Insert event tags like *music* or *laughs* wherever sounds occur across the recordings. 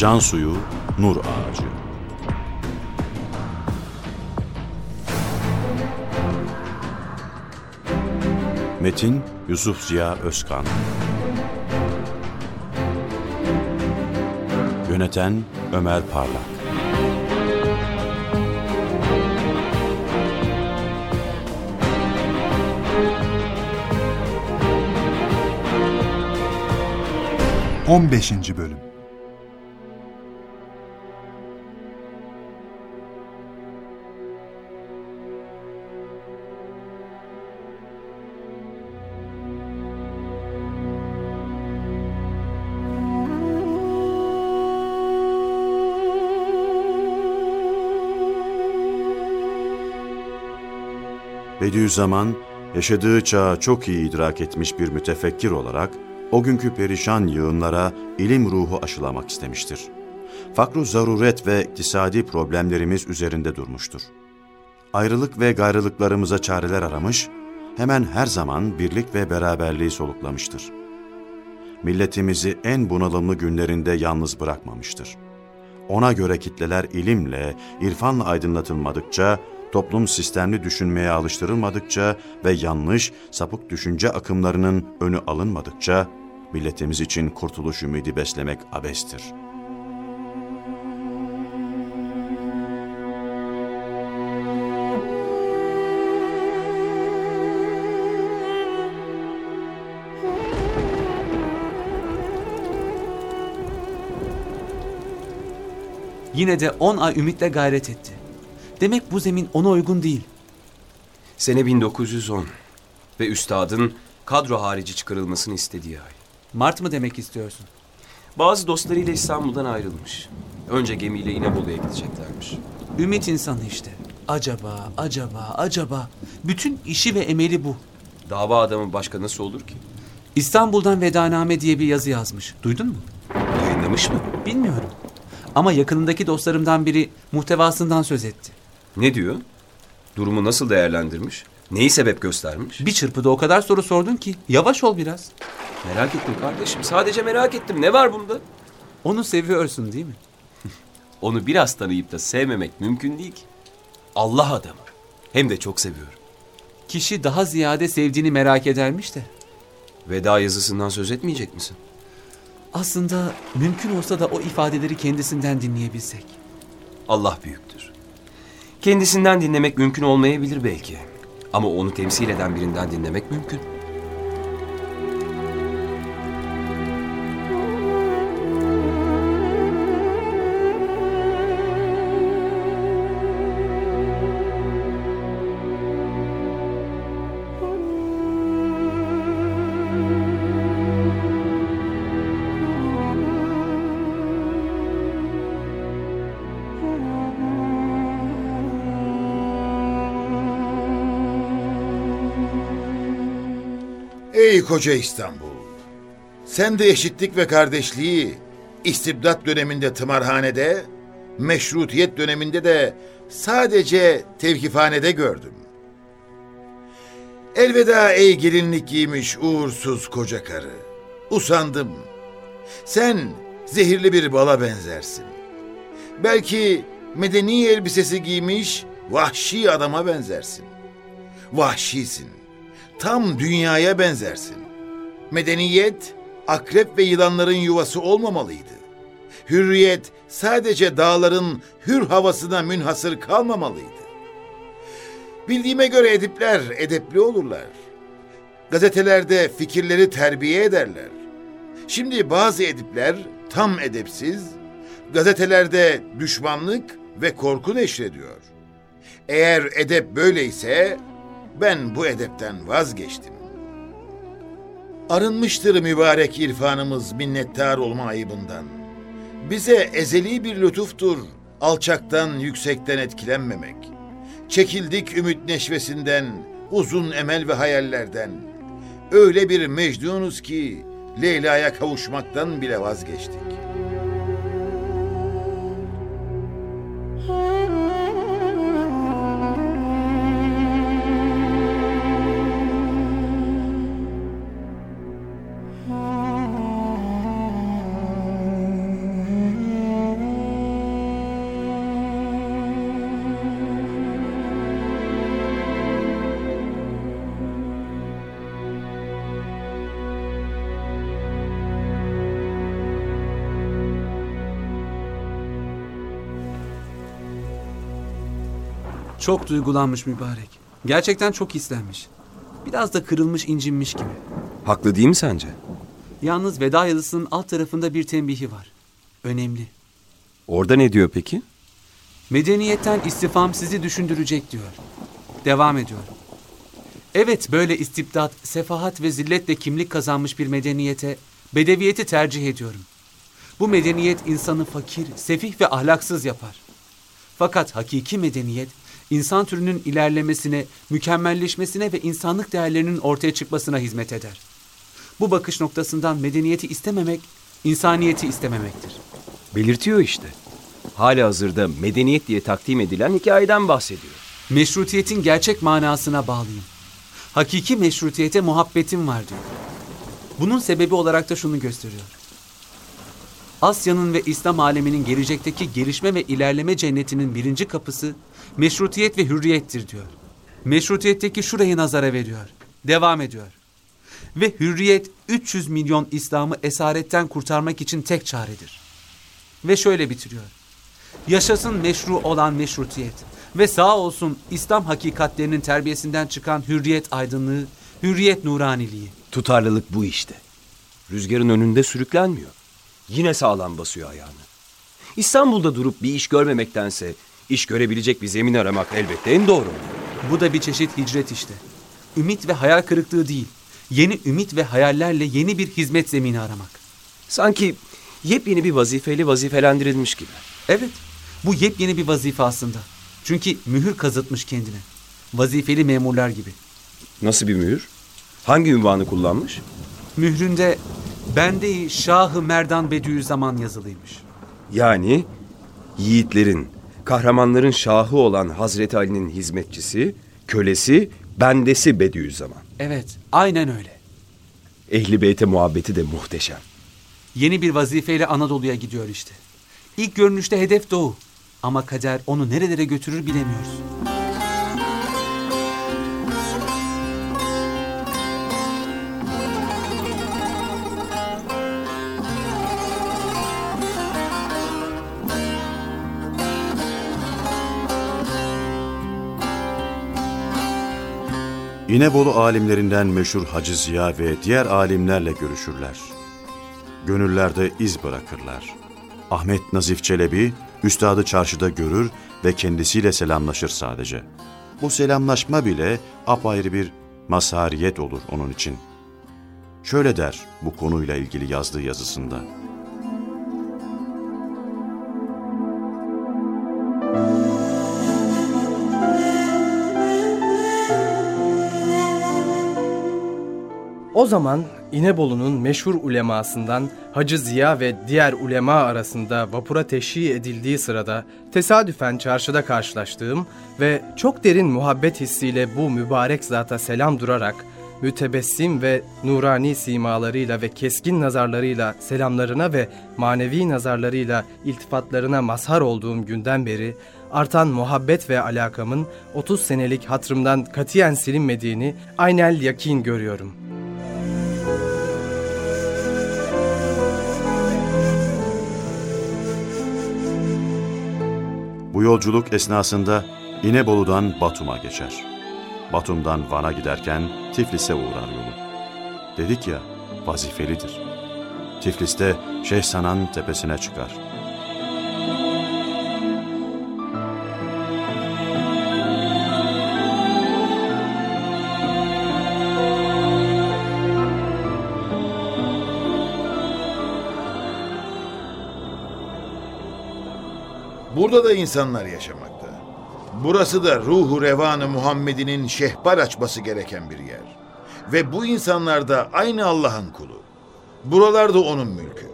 Can suyu, nur ağacı. Metin Yusuf Ziya Özkan. Yöneten Ömer Parlak. On beşinci Bölüm Bediüzzaman, yaşadığı çağı çok iyi idrak etmiş bir mütefekkir olarak, o günkü perişan yığınlara ilim ruhu aşılamak istemiştir. Fakru zaruret ve iktisadi problemlerimiz üzerinde durmuştur. Ayrılık ve gayrılıklarımıza çareler aramış, hemen her zaman birlik ve beraberliği soluklamıştır. Milletimizi en bunalımlı günlerinde yalnız bırakmamıştır. Ona göre kitleler ilimle, irfanla aydınlatılmadıkça, toplum sistemli düşünmeye alıştırılmadıkça ve yanlış, sapık düşünce akımlarının önü alınmadıkça, milletimiz için kurtuluş ümidi beslemek abestir. Yine de 10 ay ümitle gayret etti. Demek bu zemin ona uygun değil. Sene 1910 ve üstadın kadro harici çıkarılmasını istediği ay. Mart mı demek istiyorsun? Bazı dostlarıyla İstanbul'dan ayrılmış. Önce gemiyle İnebolu'ya gideceklermiş. Ümit insanı işte. Acaba, acaba, acaba. Bütün işi ve emeli bu. Dava adamı başka nasıl olur ki? İstanbul'dan vedaname diye bir yazı yazmış. Duydun mu? Yayınlamış mı? Bilmiyorum. Ama yakınındaki dostlarımdan biri muhtevasından söz etti. Ne diyor? Durumu nasıl değerlendirmiş? Neyi sebep göstermiş? Bir çırpıda o kadar soru sordun ki yavaş ol biraz. Merak ettim kardeşim. Sadece merak ettim. Ne var bunda? Onu seviyorsun değil mi? *laughs* Onu biraz tanıyıp da sevmemek mümkün değil ki. Allah adamı. Hem de çok seviyorum. Kişi daha ziyade sevdiğini merak edermiş de. Veda yazısından söz etmeyecek misin? Aslında mümkün olsa da o ifadeleri kendisinden dinleyebilsek. Allah büyüktür. Kendisinden dinlemek mümkün olmayabilir belki. Ama onu temsil eden birinden dinlemek mümkün. Koca İstanbul! Sen de eşitlik ve kardeşliği istibdat döneminde tımarhanede, meşrutiyet döneminde de sadece tevkifhanede gördüm. Elveda ey gelinlik giymiş uğursuz koca karı. Usandım. Sen zehirli bir bala benzersin. Belki medeni elbisesi giymiş vahşi adama benzersin. Vahşisin tam dünyaya benzersin. Medeniyet, akrep ve yılanların yuvası olmamalıydı. Hürriyet sadece dağların hür havasına münhasır kalmamalıydı. Bildiğime göre edipler edepli olurlar. Gazetelerde fikirleri terbiye ederler. Şimdi bazı edipler tam edepsiz, gazetelerde düşmanlık ve korku neşrediyor. Eğer edep böyleyse ben bu edepten vazgeçtim. Arınmıştır mübarek irfanımız minnettar olma ayıbından. Bize ezeli bir lütuftur alçaktan yüksekten etkilenmemek. Çekildik ümit neşvesinden, uzun emel ve hayallerden. Öyle bir mecnunuz ki Leyla'ya kavuşmaktan bile vazgeçtik. Çok duygulanmış mübarek. Gerçekten çok istenmiş. Biraz da kırılmış incinmiş gibi. Haklı değil mi sence? Yalnız veda yazısının alt tarafında bir tembihi var. Önemli. Orada ne diyor peki? Medeniyetten istifam sizi düşündürecek diyor. Devam ediyor. Evet böyle istibdat, sefahat ve zilletle kimlik kazanmış bir medeniyete, bedeviyeti tercih ediyorum. Bu medeniyet insanı fakir, sefih ve ahlaksız yapar. Fakat hakiki medeniyet, insan türünün ilerlemesine, mükemmelleşmesine ve insanlık değerlerinin ortaya çıkmasına hizmet eder. Bu bakış noktasından medeniyeti istememek, insaniyeti istememektir. Belirtiyor işte. Hali hazırda medeniyet diye takdim edilen hikayeden bahsediyor. Meşrutiyetin gerçek manasına bağlıyım. Hakiki meşrutiyete muhabbetim var diyor. Bunun sebebi olarak da şunu gösteriyor. Asya'nın ve İslam aleminin gelecekteki gelişme ve ilerleme cennetinin birinci kapısı meşrutiyet ve hürriyettir diyor. Meşrutiyetteki şurayı nazara veriyor. Devam ediyor. Ve hürriyet 300 milyon İslam'ı esaretten kurtarmak için tek çaredir. Ve şöyle bitiriyor. Yaşasın meşru olan meşrutiyet ve sağ olsun İslam hakikatlerinin terbiyesinden çıkan hürriyet aydınlığı, hürriyet nuraniliği. Tutarlılık bu işte. Rüzgarın önünde sürüklenmiyor. Yine sağlam basıyor ayağını. İstanbul'da durup bir iş görmemektense iş görebilecek bir zemin aramak elbette en doğru. Bu da bir çeşit hicret işte. Ümit ve hayal kırıklığı değil, yeni ümit ve hayallerle yeni bir hizmet zemini aramak. Sanki yepyeni bir vazifeyle vazifelendirilmiş gibi. Evet, bu yepyeni bir vazife aslında. Çünkü mühür kazıtmış kendine. Vazifeli memurlar gibi. Nasıl bir mühür? Hangi ünvanı kullanmış? Mühründe Bende-i Şahı Merdan Bediüzzaman yazılıymış. Yani yiğitlerin, kahramanların şahı olan Hazreti Ali'nin hizmetçisi, kölesi, bendesi Bediüzzaman. Evet, aynen öyle. Ehli Beyt'e muhabbeti de muhteşem. Yeni bir vazifeyle Anadolu'ya gidiyor işte. İlk görünüşte hedef doğu. Ama kader onu nerelere götürür bilemiyoruz. İnebolu alimlerinden meşhur Hacı Ziya ve diğer alimlerle görüşürler. Gönüllerde iz bırakırlar. Ahmet Nazif Çelebi, üstadı çarşıda görür ve kendisiyle selamlaşır sadece. Bu selamlaşma bile apayrı bir mazhariyet olur onun için. Şöyle der bu konuyla ilgili yazdığı yazısında. O zaman İnebolu'nun meşhur ulemasından Hacı Ziya ve diğer ulema arasında vapura teşhi edildiği sırada tesadüfen çarşıda karşılaştığım ve çok derin muhabbet hissiyle bu mübarek zata selam durarak mütebessim ve nurani simalarıyla ve keskin nazarlarıyla selamlarına ve manevi nazarlarıyla iltifatlarına mazhar olduğum günden beri artan muhabbet ve alakamın 30 senelik hatrımdan katiyen silinmediğini aynel yakin görüyorum.'' Yolculuk esnasında İnebolu'dan Batum'a geçer. Batum'dan Van'a giderken Tiflis'e uğrar yolu. Dedik ya, vazifelidir. Tiflis'te Şeyh Sanan tepesine çıkar. Burada da insanlar yaşamakta. Burası da ruhu revanı Muhammed'inin şehbar açması gereken bir yer. Ve bu insanlar da aynı Allah'ın kulu. Buralar da onun mülkü.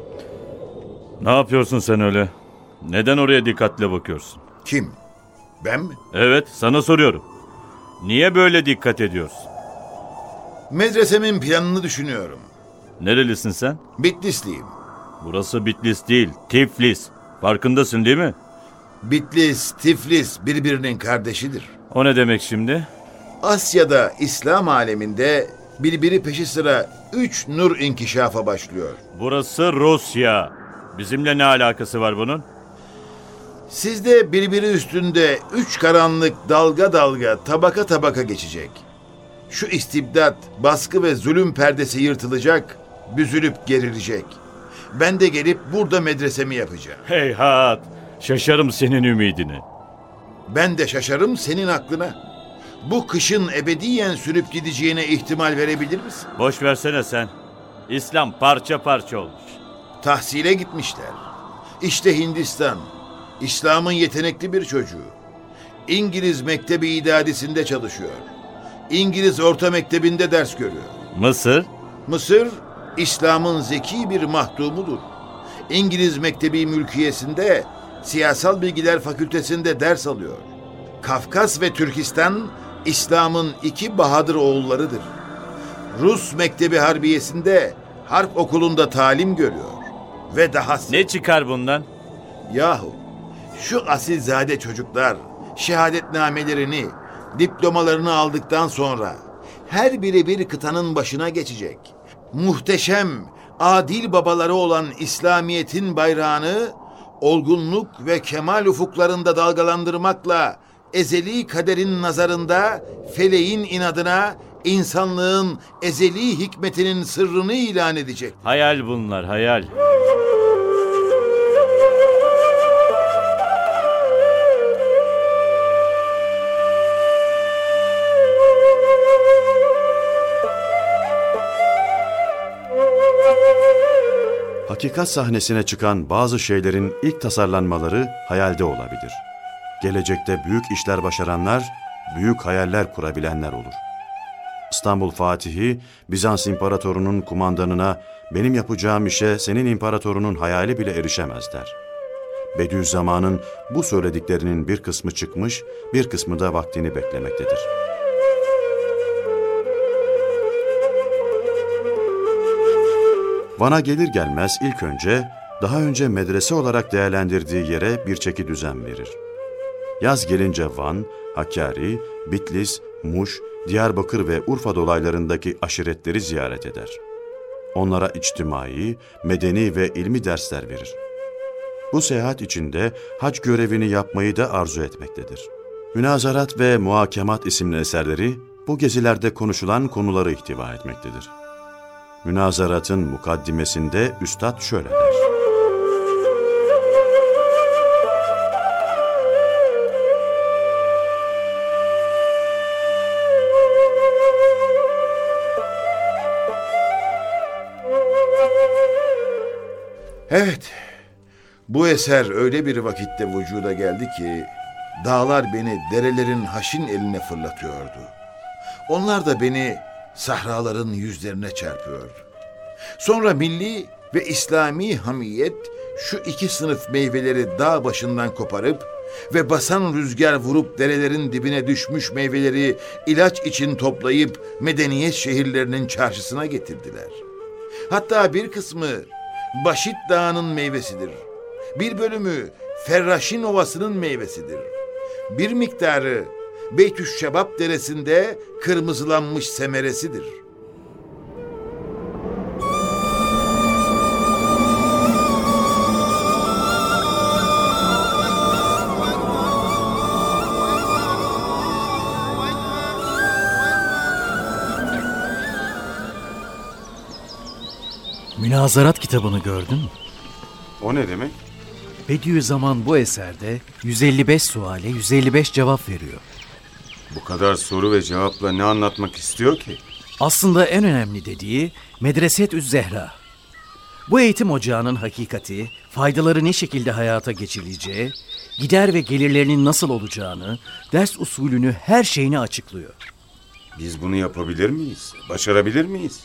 Ne yapıyorsun sen öyle? Neden oraya dikkatle bakıyorsun? Kim? Ben mi? Evet, sana soruyorum. Niye böyle dikkat ediyorsun? Medresemin planını düşünüyorum. Nerelisin sen? Bitlisliyim. Burası Bitlis değil, Tiflis. Farkındasın değil mi? Bitlis, Tiflis birbirinin kardeşidir. O ne demek şimdi? Asya'da İslam aleminde birbiri peşi sıra üç nur inkişafa başlıyor. Burası Rusya. Bizimle ne alakası var bunun? Sizde birbiri üstünde üç karanlık dalga dalga tabaka tabaka geçecek. Şu istibdat, baskı ve zulüm perdesi yırtılacak, büzülüp gerilecek. Ben de gelip burada medresemi yapacağım. Heyhat! Şaşarım senin ümidini. Ben de şaşarım senin aklına. Bu kışın ebediyen sürüp gideceğine ihtimal verebilir misin? Boş versene sen. İslam parça parça olmuş. Tahsile gitmişler. İşte Hindistan. İslam'ın yetenekli bir çocuğu. İngiliz mektebi idadisinde çalışıyor. İngiliz orta mektebinde ders görüyor. Mısır? Mısır, İslam'ın zeki bir mahdumudur. İngiliz mektebi mülkiyesinde siyasal bilgiler fakültesinde ders alıyor. Kafkas ve Türkistan, İslam'ın iki bahadır oğullarıdır. Rus mektebi harbiyesinde harp okulunda talim görüyor. Ve dahası... Ne çıkar bundan? Yahu şu asilzade çocuklar şehadetnamelerini, diplomalarını aldıktan sonra her biri bir kıtanın başına geçecek. Muhteşem, adil babaları olan İslamiyet'in bayrağını olgunluk ve kemal ufuklarında dalgalandırmakla ezeli kaderin nazarında feleğin inadına insanlığın ezeli hikmetinin sırrını ilan edecek. Hayal bunlar, hayal. Hakikat sahnesine çıkan bazı şeylerin ilk tasarlanmaları hayalde olabilir. Gelecekte büyük işler başaranlar, büyük hayaller kurabilenler olur. İstanbul Fatihi, Bizans İmparatorunun kumandanına benim yapacağım işe senin imparatorunun hayali bile erişemez der. Bediüzzaman'ın bu söylediklerinin bir kısmı çıkmış, bir kısmı da vaktini beklemektedir. Van'a gelir gelmez ilk önce daha önce medrese olarak değerlendirdiği yere bir çeki düzen verir. Yaz gelince Van, Hakkari, Bitlis, Muş, Diyarbakır ve Urfa dolaylarındaki aşiretleri ziyaret eder. Onlara içtimai, medeni ve ilmi dersler verir. Bu seyahat içinde hac görevini yapmayı da arzu etmektedir. Münazarat ve Muhakemat isimli eserleri bu gezilerde konuşulan konuları ihtiva etmektedir. Münazaratın mukaddimesinde Üstad şöyle der. Evet, bu eser öyle bir vakitte vücuda geldi ki dağlar beni derelerin haşin eline fırlatıyordu. Onlar da beni sahraların yüzlerine çarpıyordu. Sonra milli ve İslami hamiyet şu iki sınıf meyveleri dağ başından koparıp ve basan rüzgar vurup derelerin dibine düşmüş meyveleri ilaç için toplayıp medeniyet şehirlerinin çarşısına getirdiler. Hatta bir kısmı Başit Dağı'nın meyvesidir. Bir bölümü Ferraşin Ovası'nın meyvesidir. Bir miktarı Beytüş Şebap Deresi'nde kırmızılanmış semeresidir. Münazarat kitabını gördün mü? O ne demek? Bediüzzaman bu eserde 155 suale 155 cevap veriyor. Bu kadar soru ve cevapla ne anlatmak istiyor ki? Aslında en önemli dediği Medreset-üz Zehra. Bu eğitim ocağının hakikati, faydaları ne şekilde hayata geçirileceği, gider ve gelirlerinin nasıl olacağını, ders usulünü, her şeyini açıklıyor. Biz bunu yapabilir miyiz? Başarabilir miyiz?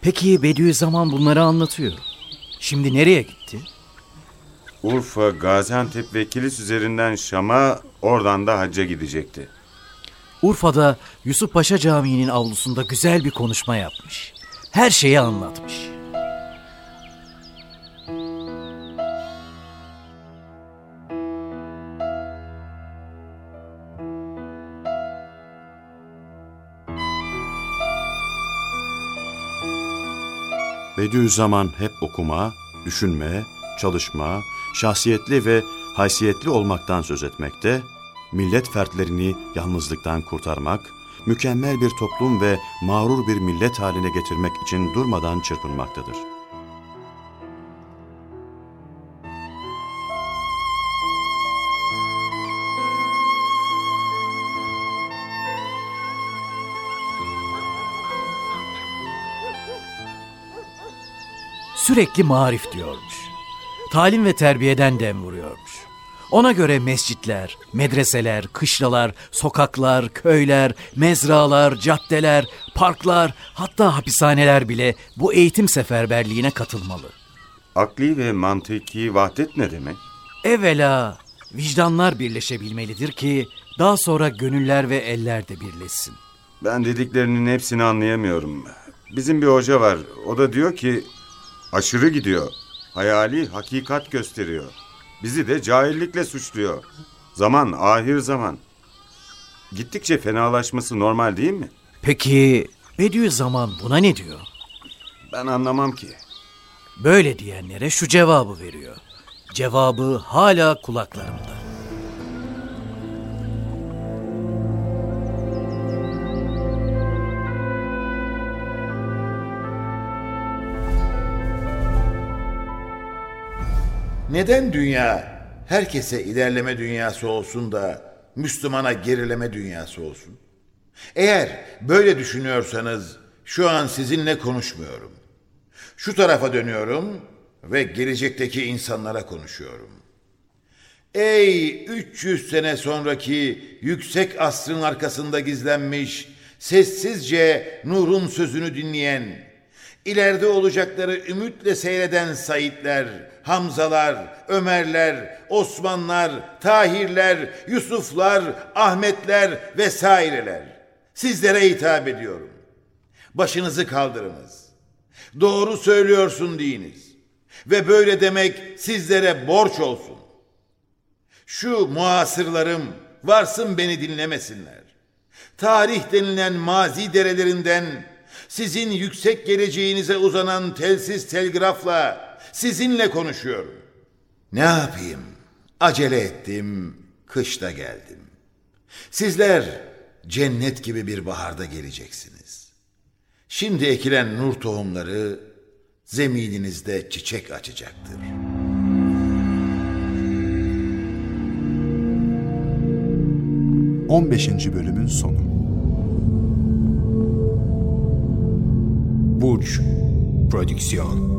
Peki Bediüzzaman bunları anlatıyor. Şimdi nereye gitti? Urfa, Gaziantep ve Kilis üzerinden Şam'a, oradan da hacca gidecekti. Urfa'da Yusuf Paşa Camii'nin avlusunda güzel bir konuşma yapmış. Her şeyi anlatmış. Bediüzzaman hep okuma, düşünme, çalışma, şahsiyetli ve haysiyetli olmaktan söz etmekte, millet fertlerini yalnızlıktan kurtarmak, mükemmel bir toplum ve mağrur bir millet haline getirmek için durmadan çırpınmaktadır. Sürekli marif diyormuş. Talim ve terbiyeden dem vuruyormuş. Ona göre mescitler, medreseler, kışlalar, sokaklar, köyler, mezralar, caddeler, parklar, hatta hapishaneler bile bu eğitim seferberliğine katılmalı. Akli ve mantıki vahdet ne demek? Evvela vicdanlar birleşebilmelidir ki daha sonra gönüller ve eller de birleşsin. Ben dediklerinin hepsini anlayamıyorum. Bizim bir hoca var. O da diyor ki aşırı gidiyor. Hayali hakikat gösteriyor. Bizi de cahillikle suçluyor. Zaman ahir zaman. Gittikçe fenalaşması normal değil mi? Peki Bediüzzaman buna ne diyor? Ben anlamam ki. Böyle diyenlere şu cevabı veriyor. Cevabı hala kulaklarımda. Neden dünya herkese ilerleme dünyası olsun da Müslümana gerileme dünyası olsun? Eğer böyle düşünüyorsanız şu an sizinle konuşmuyorum. Şu tarafa dönüyorum ve gelecekteki insanlara konuşuyorum. Ey 300 sene sonraki yüksek asrın arkasında gizlenmiş, sessizce Nur'un sözünü dinleyen, ileride olacakları ümitle seyreden Saidler, Hamzalar, Ömerler, Osmanlar, Tahirler, Yusuflar, Ahmetler vesaireler. Sizlere hitap ediyorum. Başınızı kaldırınız. Doğru söylüyorsun deyiniz. Ve böyle demek sizlere borç olsun. Şu muasırlarım varsın beni dinlemesinler. Tarih denilen mazi derelerinden sizin yüksek geleceğinize uzanan telsiz telgrafla sizinle konuşuyorum. Ne yapayım? Acele ettim, kışta geldim. Sizler cennet gibi bir baharda geleceksiniz. Şimdi ekilen nur tohumları zemininizde çiçek açacaktır. On beşinci bölümün sonu. Burç Prodüksiyon